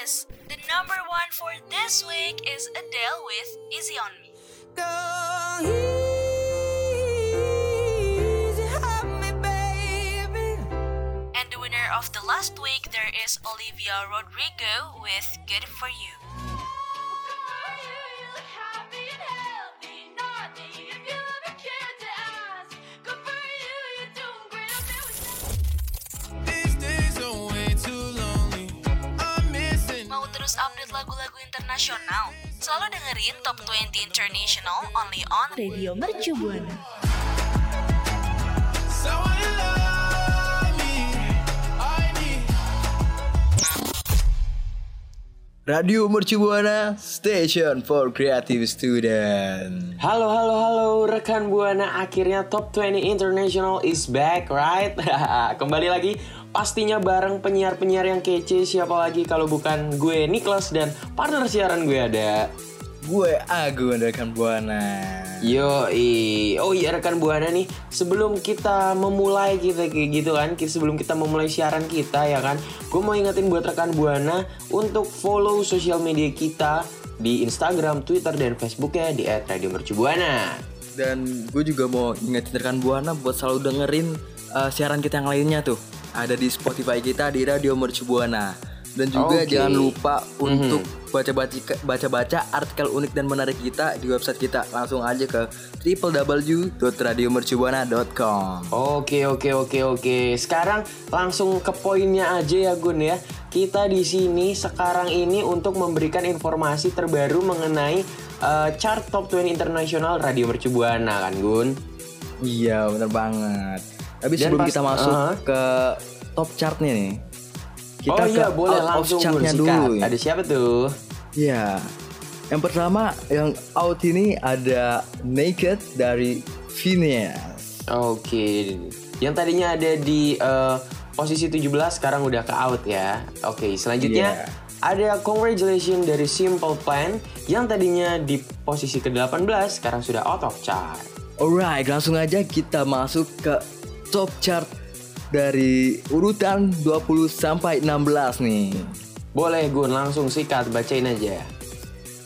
The number one for this week is Adele with Easy on Me. And the winner of the last week there is Olivia Rodrigo with Good for You. Terus update lagu-lagu internasional? Selalu dengerin Top 20 International only on Radio Mercu Buana. Radio Mercu Buana Station for Creative Student. Halo halo halo rekan Buana akhirnya Top 20 International is back right Kembali lagi pastinya bareng penyiar-penyiar yang kece Siapa lagi kalau bukan gue Niklas dan partner siaran gue ada Gue Agun rekan Buana. Yo Oh iya rekan Buana nih Sebelum kita memulai kita kayak gitu kan Sebelum kita memulai siaran kita ya kan Gue mau ingetin buat rekan Buana Untuk follow sosial media kita Di Instagram, Twitter, dan Facebooknya Di @radiomercubuana Dan gue juga mau ingetin rekan Buana buat selalu dengerin uh, siaran kita yang lainnya tuh. Ada di Spotify kita di Radio Mercu Buana. Dan juga Oke. jangan lupa untuk baca-baca baca-baca artikel unik dan menarik kita di website kita. Langsung aja ke www.radiomercubuana.com. Oke oke oke oke. Sekarang langsung ke poinnya aja ya Gun ya. Kita di sini sekarang ini untuk memberikan informasi terbaru mengenai eh, chart top 20 internasional Radio Mercu Buana kan Gun. Iya bener banget. Tapi Dan sebelum pas- kita masuk uh-huh. ke top chartnya nih, kita oh ke iya boleh out of chartnya dulu ya. Ada siapa tuh? Iya. Yang pertama yang out ini ada Naked dari Phineas. Oke. Yang tadinya ada di eh, posisi 17 sekarang udah ke out ya. Oke, selanjutnya Iya. ada Congratulations dari Simple Plan yang tadinya di posisi ke-18 sekarang sudah out of chart. Alright, langsung aja kita masuk ke top chart dari urutan 20 sampai 16 nih. Boleh Gun, langsung sikat, bacain aja.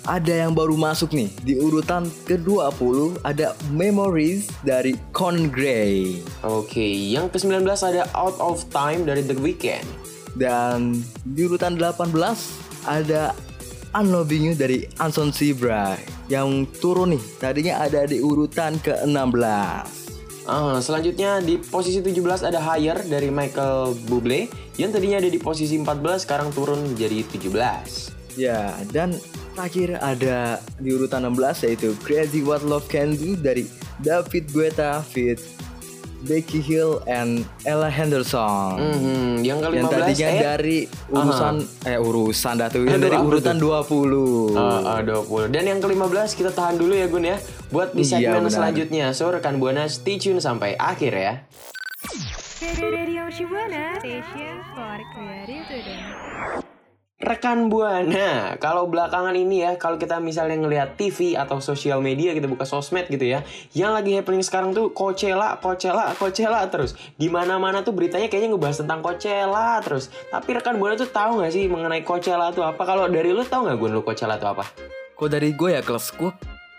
Ada yang baru masuk nih di urutan ke-20 ada Memories dari Con Gray Oke, yang ke-19 ada Out of Time dari The Weeknd. dan di urutan 18 ada Unloving You dari Anson Zebra yang turun nih tadinya ada di urutan ke-16. Ah, selanjutnya di posisi 17 ada Higher dari Michael Bublé yang tadinya ada di posisi 14 sekarang turun menjadi 17. Ya, dan terakhir ada di urutan 16 yaitu Crazy What Love Can Do dari David Guetta fit Becky Hill and Ella Henderson. Mhm, yang ke-15 Yang tadinya eh, dari urusan eh urusan yang Aduh, dari urutan tuh? 20. Ah, ah, 20. Dan yang ke-15 kita tahan dulu ya Gun ya Buat di Iya, segmen benar. selanjutnya So rekan Buana stay tune sampai akhir ya Radio Mercu Buana. Station for Creative Student. Rekan Buana, kalau belakangan ini ya, kalau kita misalnya ngelihat TV atau sosial media, kita buka sosmed gitu ya, yang lagi happening sekarang tuh Coachella, Coachella, Coachella terus. Di mana-mana tuh beritanya kayaknya ngebahas tentang Coachella terus. Tapi rekan Buana tuh tahu nggak sih mengenai Coachella tuh apa? Kalau dari lu tahu nggak Gun lu Coachella tuh apa? Kok dari gue ya kelas gue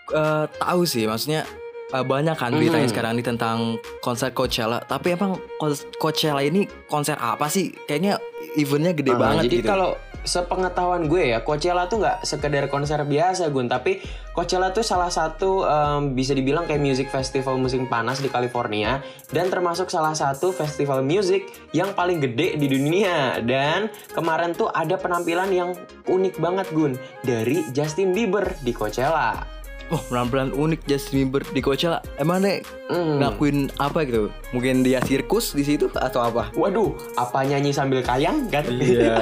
eh, tahu sih maksudnya eh, banyak kan beritanya Hmm. sekarang ini tentang konser Coachella. Tapi emang Coachella ini konser apa sih? Kayaknya eventnya gede Ah, banget jadi gitu. kalau sepengetahuan gue ya, Coachella tuh nggak sekedar konser biasa Gun, tapi Coachella tuh salah satu em, bisa dibilang kayak music festival musim panas di California dan termasuk salah satu festival music yang paling gede di dunia. Dan kemarin tuh ada penampilan yang unik banget Gun dari Justin Bieber di Coachella. Oh, penampilan unik Justin Bieber di Coachella. Emang nih Hmm. ngakuin apa gitu? Mungkin dia sirkus di situ atau apa? Waduh, apa nyanyi sambil kayang kan? Iya.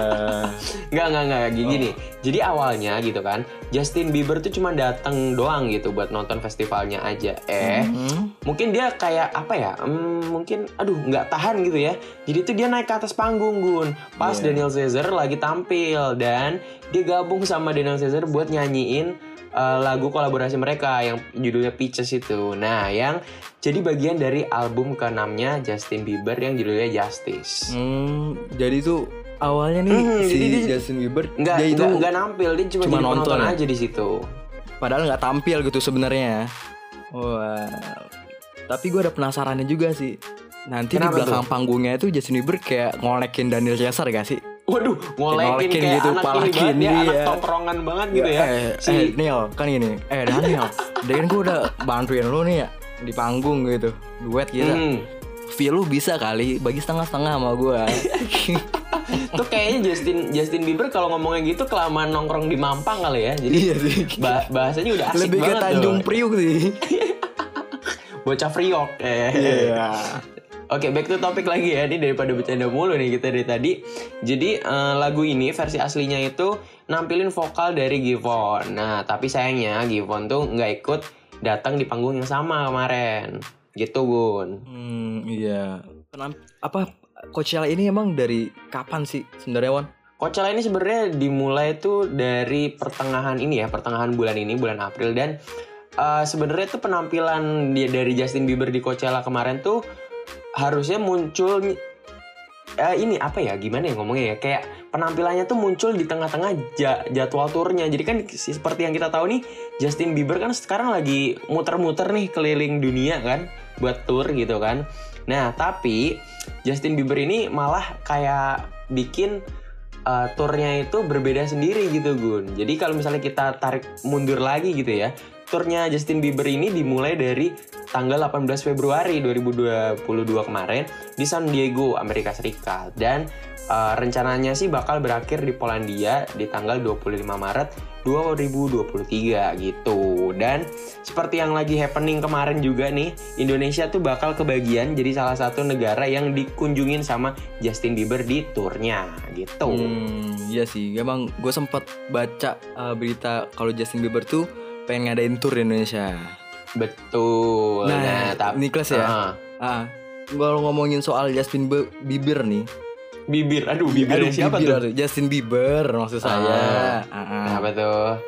Nggak, nggak, nggak. Gini, Jadi awalnya gitu kan, Justin Bieber tuh cuma dateng doang gitu buat nonton festivalnya aja. Eh, Hmm. mungkin dia kayak apa ya? hmm, mungkin, aduh, nggak tahan gitu ya. Jadi tuh dia naik ke atas panggung, Gun. Pas Iya. Daniel Caesar lagi tampil. Dan dia gabung sama Daniel Caesar buat nyanyiin eh, lagu kolaborasi mereka yang judulnya Peaches itu. Nah, yang jadi bagian dari album ke-6-nya Justin Bieber yang judulnya Justice. Hmm, jadi tuh awalnya nih Hmm, si jadi dia- Justin Bieber Nggak, dia itu nggak, nggak nampil, dia cuma, cuma nonton penonton ya? aja di situ. padahal nggak tampil gitu sebenarnya. Wah. Tapi gue ada penasarannya juga sih. Nanti Kenapa di belakang panggungnya itu Justin Bieber kayak ngolekin Daniel Caesar gak sih? Waduh, ngolekin kayak gitu, anak ini banget ya, anak tongkrongan banget gitu ya. Eh, si eh, Neil, kan gini. Eh, Daniel, dia kan gue udah bantuin lu nih ya di panggung gitu. Duet kita. Hmm. Feel lu bisa kali bagi setengah-setengah sama gue. Tuh kayaknya Justin Justin Bieber kalau ngomongnya gitu kelamaan nongkrong di Mampang kali ya. Jadi iya sih. bah- bahasanya udah asik Lebih ke banget Tanjung tuh. Priuk sih. Bocah Priok. Eh. Iya. Oke, back to topik lagi ya. Ini daripada bercanda mulu nih kita dari tadi. Jadi eh, lagu ini versi aslinya itu nampilin vokal dari Givon. Nah, tapi sayangnya Givon tuh nggak ikut datang di panggung yang sama kemarin. Gitu, Gun. Hmm, iya. Penamp apa Coachella ini emang dari kapan sih sebenarnya Wan? Coachella ini sebenarnya dimulai tuh dari pertengahan ini ya, pertengahan bulan ini, bulan April dan eh, sebenarnya tuh penampilan dia dari Justin Bieber di Coachella kemarin tuh harusnya muncul eh, ini apa ya? Gimana ya ngomongnya ya? Kayak penampilannya tuh muncul di tengah-tengah ja- jadwal turnya. Jadi kan seperti yang kita tahu nih Justin Bieber kan sekarang lagi muter-muter nih keliling dunia kan buat tour gitu kan. Nah tapi Justin Bieber ini malah kayak bikin uh, turnya itu berbeda sendiri gitu Gun. Jadi kalau misalnya kita tarik mundur lagi gitu ya turnya Justin Bieber ini dimulai dari tanggal 18 Februari 2022 kemarin di San Diego, Amerika Serikat. Dan uh, rencananya sih bakal berakhir di Polandia di tanggal 25 Maret 2023 gitu. Dan seperti yang lagi happening kemarin juga nih, Indonesia tuh bakal kebagian jadi salah satu negara yang dikunjungin sama Justin Bieber di turnya gitu. Hmm, iya sih. Emang gue sempat baca uh, berita kalau Justin Bieber tuh pengen ngadain tour di Indonesia. Betul. Nah, tapi Niklas ya. Ah, kalau ngomongin soal Justin Be- Bieber nih. bibir, aduh bibirnya Aduh, siapa bibir, tuh? Justin Bieber maksud saya. Ah, Apa tuh?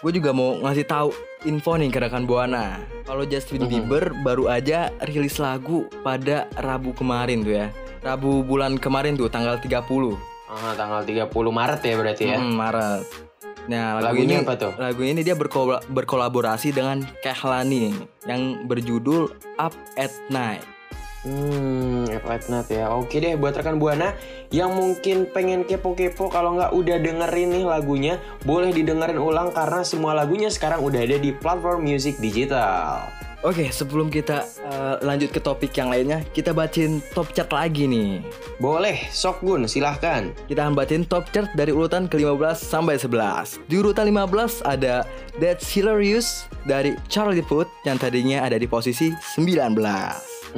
Gue juga mau ngasih tahu info nih ke rekan Buana. Kalau Justin. Bieber baru aja rilis lagu pada Rabu kemarin tuh ya. Rabu bulan kemarin tuh tanggal 30 Ah, tanggal 30 Maret ya berarti ya. Mm, Maret. Nah, lagu Lagunya ini apa tuh? Lagu ini dia berkola- berkolaborasi dengan Kehlani yang berjudul Up at Night. Hmm, F Night ya. Oke deh buat rekan Buana yang mungkin pengen kepo-kepo kalau nggak udah dengerin nih lagunya, boleh didengerin ulang karena semua lagunya sekarang udah ada di platform musik digital. Oke, sebelum kita uh, lanjut ke topik yang lainnya, kita bacain top chart lagi nih. Boleh, sok Gun, silahkan. Kita akan bacain top chart dari urutan ke-15 sampai 11. Di urutan 15 ada That's Hilarious dari Charlie Puth yang tadinya ada di posisi 19.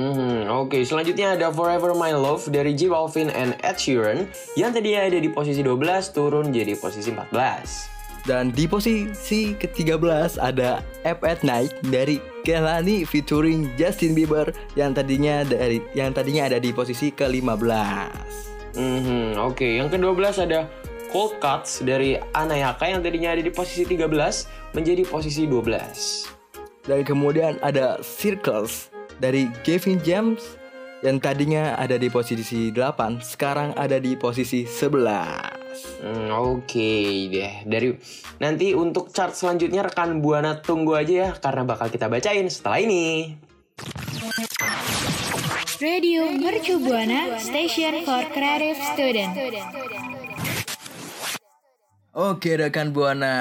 Hmm, oke. Selanjutnya ada Forever My Love dari J Balvin and Ed Sheeran yang tadinya ada di posisi 12 turun jadi posisi 14. Dan di posisi ke-13 ada Up at Night dari Kehlani featuring Justin Bieber yang tadinya dari yang tadinya ada di posisi ke-15. Hmm, oke. Yang ke-12 ada Cold Cuts dari Anayaka yang tadinya ada di posisi 13 menjadi posisi 12. Dan kemudian ada Circles dari Gavin James yang tadinya ada di posisi 8, sekarang ada di posisi 11. Hmm, oke deh. Dari nanti untuk chart selanjutnya rekan Buana tunggu aja ya karena bakal kita bacain setelah ini. Radio Mercu Buana Station for Creative Student. Oke rekan Buana,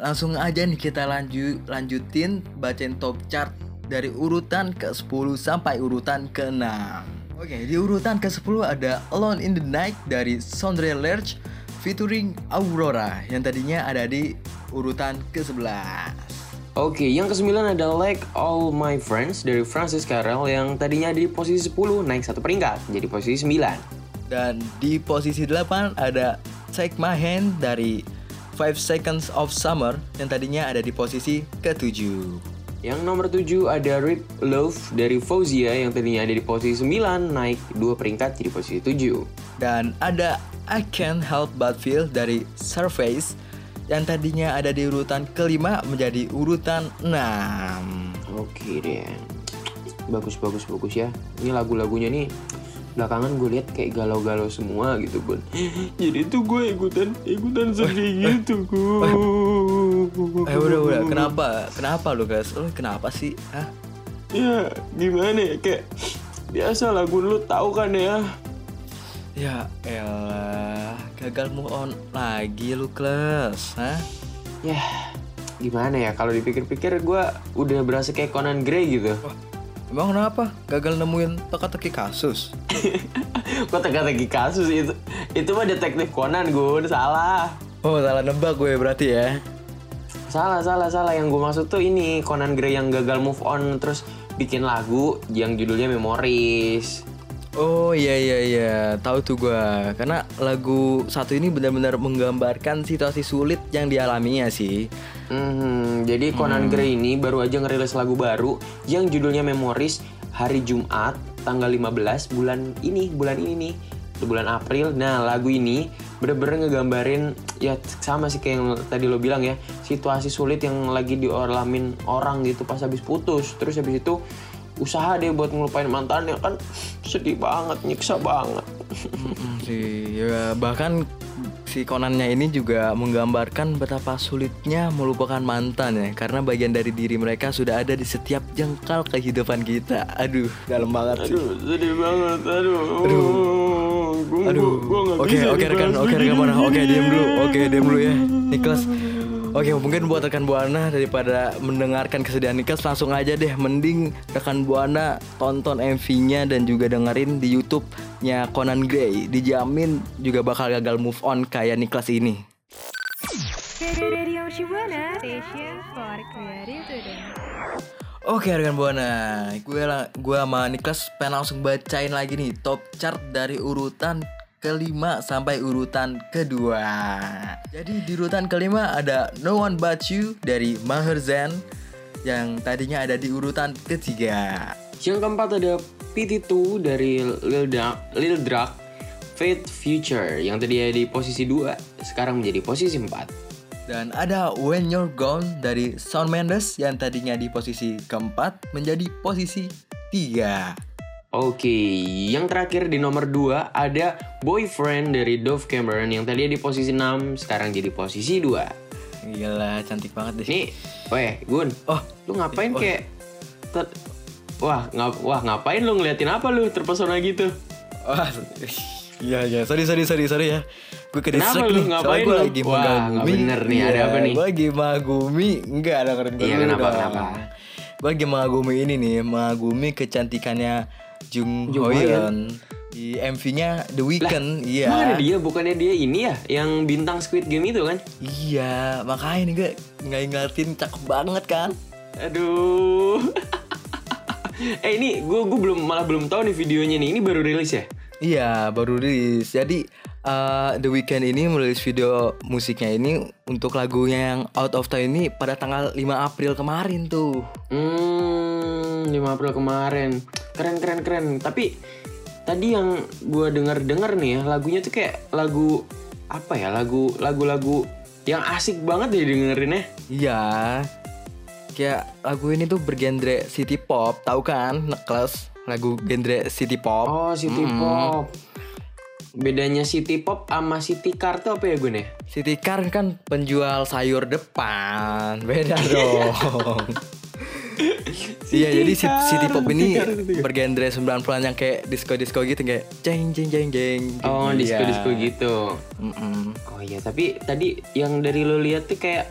langsung aja nih kita lanjut lanjutin bacain top chart dari urutan ke-10 sampai urutan ke-6. Oke, di urutan ke-10 ada Alone in the Night dari Sondre Lerch featuring Aurora yang tadinya ada di urutan ke-11. Oke, yang ke-9 ada Like All My Friends dari Francis Carell yang tadinya ada di posisi 10 naik satu peringkat jadi posisi 9. Dan di posisi 8 ada Take My Hand dari 5 Seconds of Summer yang tadinya ada di posisi ke-7. Yang nomor 7 ada Rip Love dari Fauzia yang tadinya ada di posisi 9 naik 2 peringkat jadi posisi 7. Dan ada I Can't Help But Feel dari Surface yang tadinya ada di urutan kelima menjadi urutan 6. Oke deh. Bagus bagus bagus ya. Ini lagu-lagunya nih belakangan gue lihat kayak galau-galau semua gitu Gun jadi tuh gue ikutan ikutan sedih gitu gue Eh udah udah kenapa kenapa lu guys? Lu kenapa sih? Hah? ya gimana ya kayak biasa lah Gun lu tahu kan ya Ya elah gagal move on lagi lu kelas, hah? ya gimana ya kalau dipikir-pikir gue udah berasa kayak Conan Gray gitu Emang kenapa? Gagal nemuin teka-teki kasus? kok teka-teki kasus itu itu mah detektif Conan Gun salah Oh salah nebak gue berarti ya. Salah, salah, salah. Yang gue maksud tuh ini Conan Gray yang gagal move on terus bikin lagu yang judulnya Memories. Oh iya iya iya, tahu tuh gua. Karena lagu satu ini benar-benar menggambarkan situasi sulit yang dialaminya sih. Hmm, jadi Conan Gray ini baru aja ngerilis lagu baru yang judulnya Memories hari Jumat tanggal 15 bulan ini, bulan ini nih. Bulan April. Nah, lagu ini bener-bener ngegambarin ya sama sih kayak yang tadi lo bilang ya, situasi sulit yang lagi dialamin orang gitu pas habis putus. Terus habis itu usaha deh buat ngelupain mantannya kan sedih banget, nyiksa banget. Sih, ya bahkan si Conannya ini juga menggambarkan betapa sulitnya melupakan mantan ya, karena bagian dari diri mereka sudah ada di setiap jengkal kehidupan kita. Aduh, dalam banget sih. Aduh, sedih banget. Aduh. Aduh. nggak Oke, oke rekan, oke rekan. Oke, diam dulu. Oke, diam dulu ya. Niklas. Oke, mungkin buat rekan Buana daripada mendengarkan kesedihan Niklas langsung aja deh mending rekan Buana tonton MV-nya dan juga dengerin di YouTube-nya Conan Gray. Dijamin juga bakal gagal move on kayak Niklas ini. Oke rekan Buana, gue gue sama Niklas pengen langsung bacain lagi nih top chart dari urutan kelima sampai urutan kedua. Jadi di urutan kelima ada No One But You dari Maher Zain yang tadinya ada di urutan ketiga. Yang keempat ada PT2 dari Lil Durk, Lil Durk Fate Future yang tadi ada di posisi 2 sekarang menjadi posisi 4. Dan ada When You're Gone dari Shawn Mendes yang tadinya di posisi keempat menjadi posisi tiga. Oke, yang terakhir di nomor 2 ada Boyfriend dari Dove Cameron yang tadi di posisi 6 sekarang jadi posisi 2. Gila, cantik banget deh. Nih, weh, Gun. Oh, Lu ngapain Oh. kayak ter- Wah, ngap wah ngapain lu ngeliatin apa lu terpesona gitu? Wah, iya iya, sorry sorry sorry sorry ya. Gue ke Kenapa lu? nih, Ngapain lu? lagi Wah, mengagumi. bener nih, ada apa nih? Gue lagi mengagumi, enggak ada keren Iya, kenapa, dong. kenapa? Gue lagi mengagumi ini nih, mengagumi kecantikannya Jung Jung Hoyeon di MV-nya The Weeknd. Iya. Emang ada dia? Bukannya dia ini ya yang bintang Squid Game itu kan? Iya, makanya nih gue nggak ngeliatin cakep banget kan. Aduh. eh ini gue gue belum malah belum tahu nih videonya nih. Ini baru rilis ya? Iya, baru rilis. Jadi uh, The Weeknd ini merilis video musiknya ini untuk lagunya yang Out of Time ini pada tanggal 5 April kemarin tuh. Hmm, 5 April kemarin. Keren keren keren. Tapi tadi yang gue denger dengar nih ya lagunya tuh kayak lagu apa ya? Lagu lagu-lagu yang asik banget deh dengerinnya. Iya. Kayak lagu ini tuh bergenre city pop, tahu kan? Nekles lagu genre city pop. Oh, city pop. Bedanya city pop sama city car tuh apa ya gue nih? City car kan penjual sayur depan, beda dong. Iya jadi city pop ini city car. bergenre 90-an yang kayak disco-disco gitu kayak jeng jeng jeng jeng. Oh, Iya. disco-disco gitu. Oh iya, tapi tadi yang dari lo lihat tuh kayak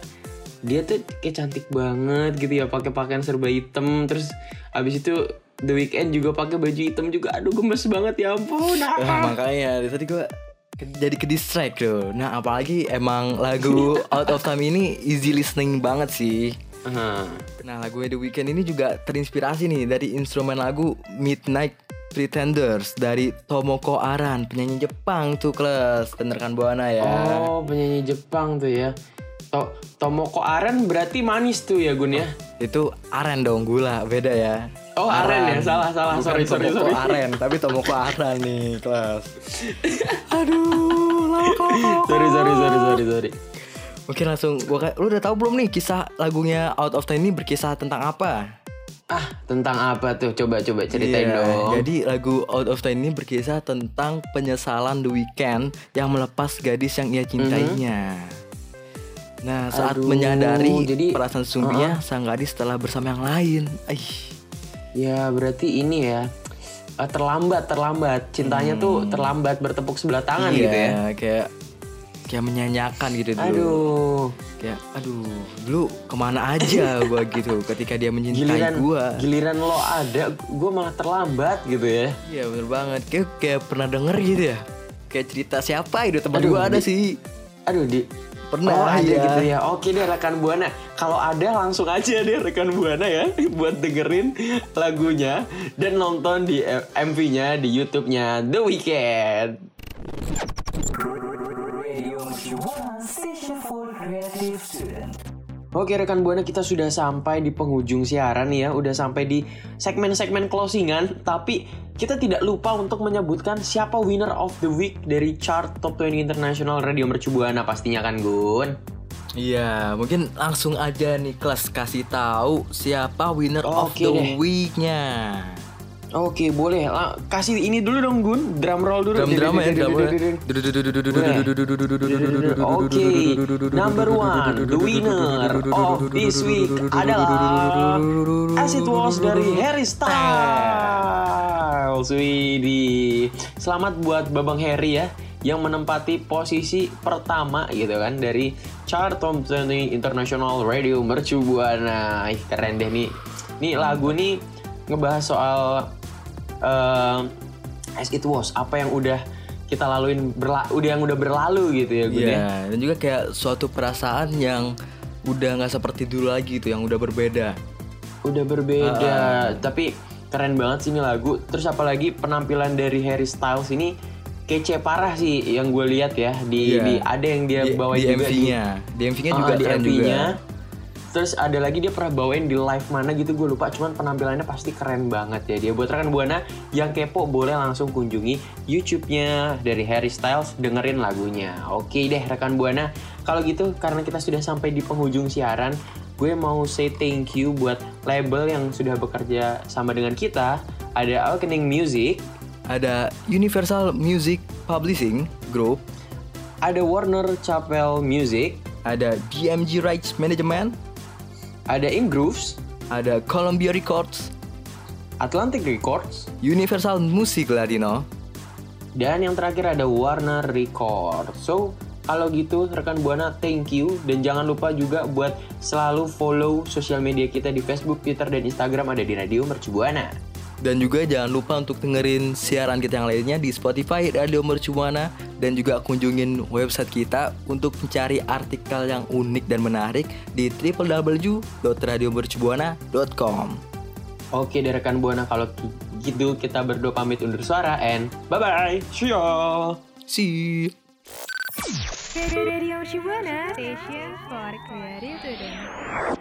dia tuh kayak cantik banget gitu ya, pakai pakaian serba hitam, terus abis itu The Weeknd juga pakai baju hitam juga. Aduh, gemes banget ya ampun. Eh, ah. makanya tadi gue jadi ke distract tuh. Nah apalagi emang lagu Out of Time ini easy listening banget sih. Aha. Nah lagu The Weeknd ini juga terinspirasi nih dari instrumen lagu Midnight Pretenders dari Tomoko Aran penyanyi Jepang tuh kelas bener kan Buana ya Oh, penyanyi Jepang tuh ya. To Tomoko Aren berarti manis tuh ya Gun ya. itu Aren dong gula beda ya Oh, Aren ya? Salah, salah. Bukan Sorry, sorry, sorry. Aren tapi Tomoko Aran nih kelas aduh lama kok sorry, sorry, sorry, sorry, sorry. Mungkin langsung gua kayak lu udah tahu belum nih kisah lagunya Out of Time ini berkisah tentang apa? Ah, tentang apa tuh? Coba-coba ceritain Iya, dong. Jadi lagu Out of Time ini berkisah tentang penyesalan The Weeknd yang melepas gadis yang ia cintainya. Nah, saat Aduh, menyadari jadi- perasaan sesungguhnya sang gadis telah bersama yang lain. Aih. Ya, berarti ini ya. eh, terlambat, terlambat. Cintanya tuh terlambat bertepuk sebelah tangan iya, gitu ya. kayak kayak menyanyikan gitu dulu. Aduh. Kayak aduh, dulu ke mana aja gua gitu ketika dia mencintai Giliran gua. giliran lo ada, gue malah terlambat gitu ya. Iya bener banget. Kayak kayak pernah denger gitu ya. Kayak cerita siapa itu teman gua ada di- sih. Aduh, di Pernah, Oh, ada iya. gitu ya. Oke deh rekan Buana. Kalau ada langsung aja deh rekan Buana ya buat dengerin lagunya dan nonton di MV-nya di YouTube-nya The Weeknd. Oke rekan Buana kita sudah sampai di penghujung siaran nih ya Udah sampai di segmen-segmen closingan Tapi kita tidak lupa untuk menyebutkan siapa winner of the week dari chart Top 20 International Radio Mercu Buana pastinya kan Gun? Iya, mungkin langsung aja nih kelas kasih tahu siapa winner of Oke the deh. week-nya. Oke boleh. Lah kasih ini dulu dong Gun. Drum roll dulu. Drum drama ya, drum Oke Number one The winner of this week adalah As It Was dari Harry Styles Widih Selamat buat Babang Harry ya yang menempati posisi pertama gitu kan dari chart Top 20 International Radio Mercu Buana. Ih, keren deh nih. Nih lagu nih ngebahas soal eh, as it was, apa yang udah kita laluin berla udah yang udah berlalu gitu ya ya. Iya, dan juga kayak suatu perasaan yang udah nggak seperti dulu lagi gitu, yang udah berbeda. Udah berbeda, tapi keren banget sih ini lagu. Terus apalagi penampilan dari Harry Styles ini kece parah sih yang gue lihat ya di, Iya. di ada yang dia Di, bawain di juga MV-nya, di MV-nya Ah, juga di keren MV-nya. juga. Terus ada lagi dia pernah bawain di live mana gitu gue lupa cuman penampilannya pasti keren banget ya dia. Buat rekan Buana yang kepo boleh langsung kunjungi YouTube-nya dari Harry Styles dengerin lagunya. Oke deh rekan Buana. Kalau gitu karena kita sudah sampai di penghujung siaran, gue mau say thank you buat label yang sudah bekerja sama dengan kita. Ada Awakening Music, Ada Universal Music Publishing Group, ada Warner Chapel Music, ada DMG Rights Management, ada In Grooves, ada Columbia Records, Atlantic Records, Universal Music Latino, Dan yang terakhir ada Warner Record. So, kalau gitu rekan Buana thank you dan jangan lupa juga buat selalu follow sosial media kita di Facebook, Twitter dan Instagram ada di Radio Mercu Buana. Dan juga jangan lupa untuk dengerin siaran kita yang lainnya di Spotify Radio Mercubuana dan juga kunjungin website kita untuk mencari artikel yang unik dan menarik di www.radiomercubuana.com. Oke deh rekan Buana kalau gitu kita berdua pamit undur suara and bye bye. See ya. See. you. Radio Shibuana Station for Creative Student.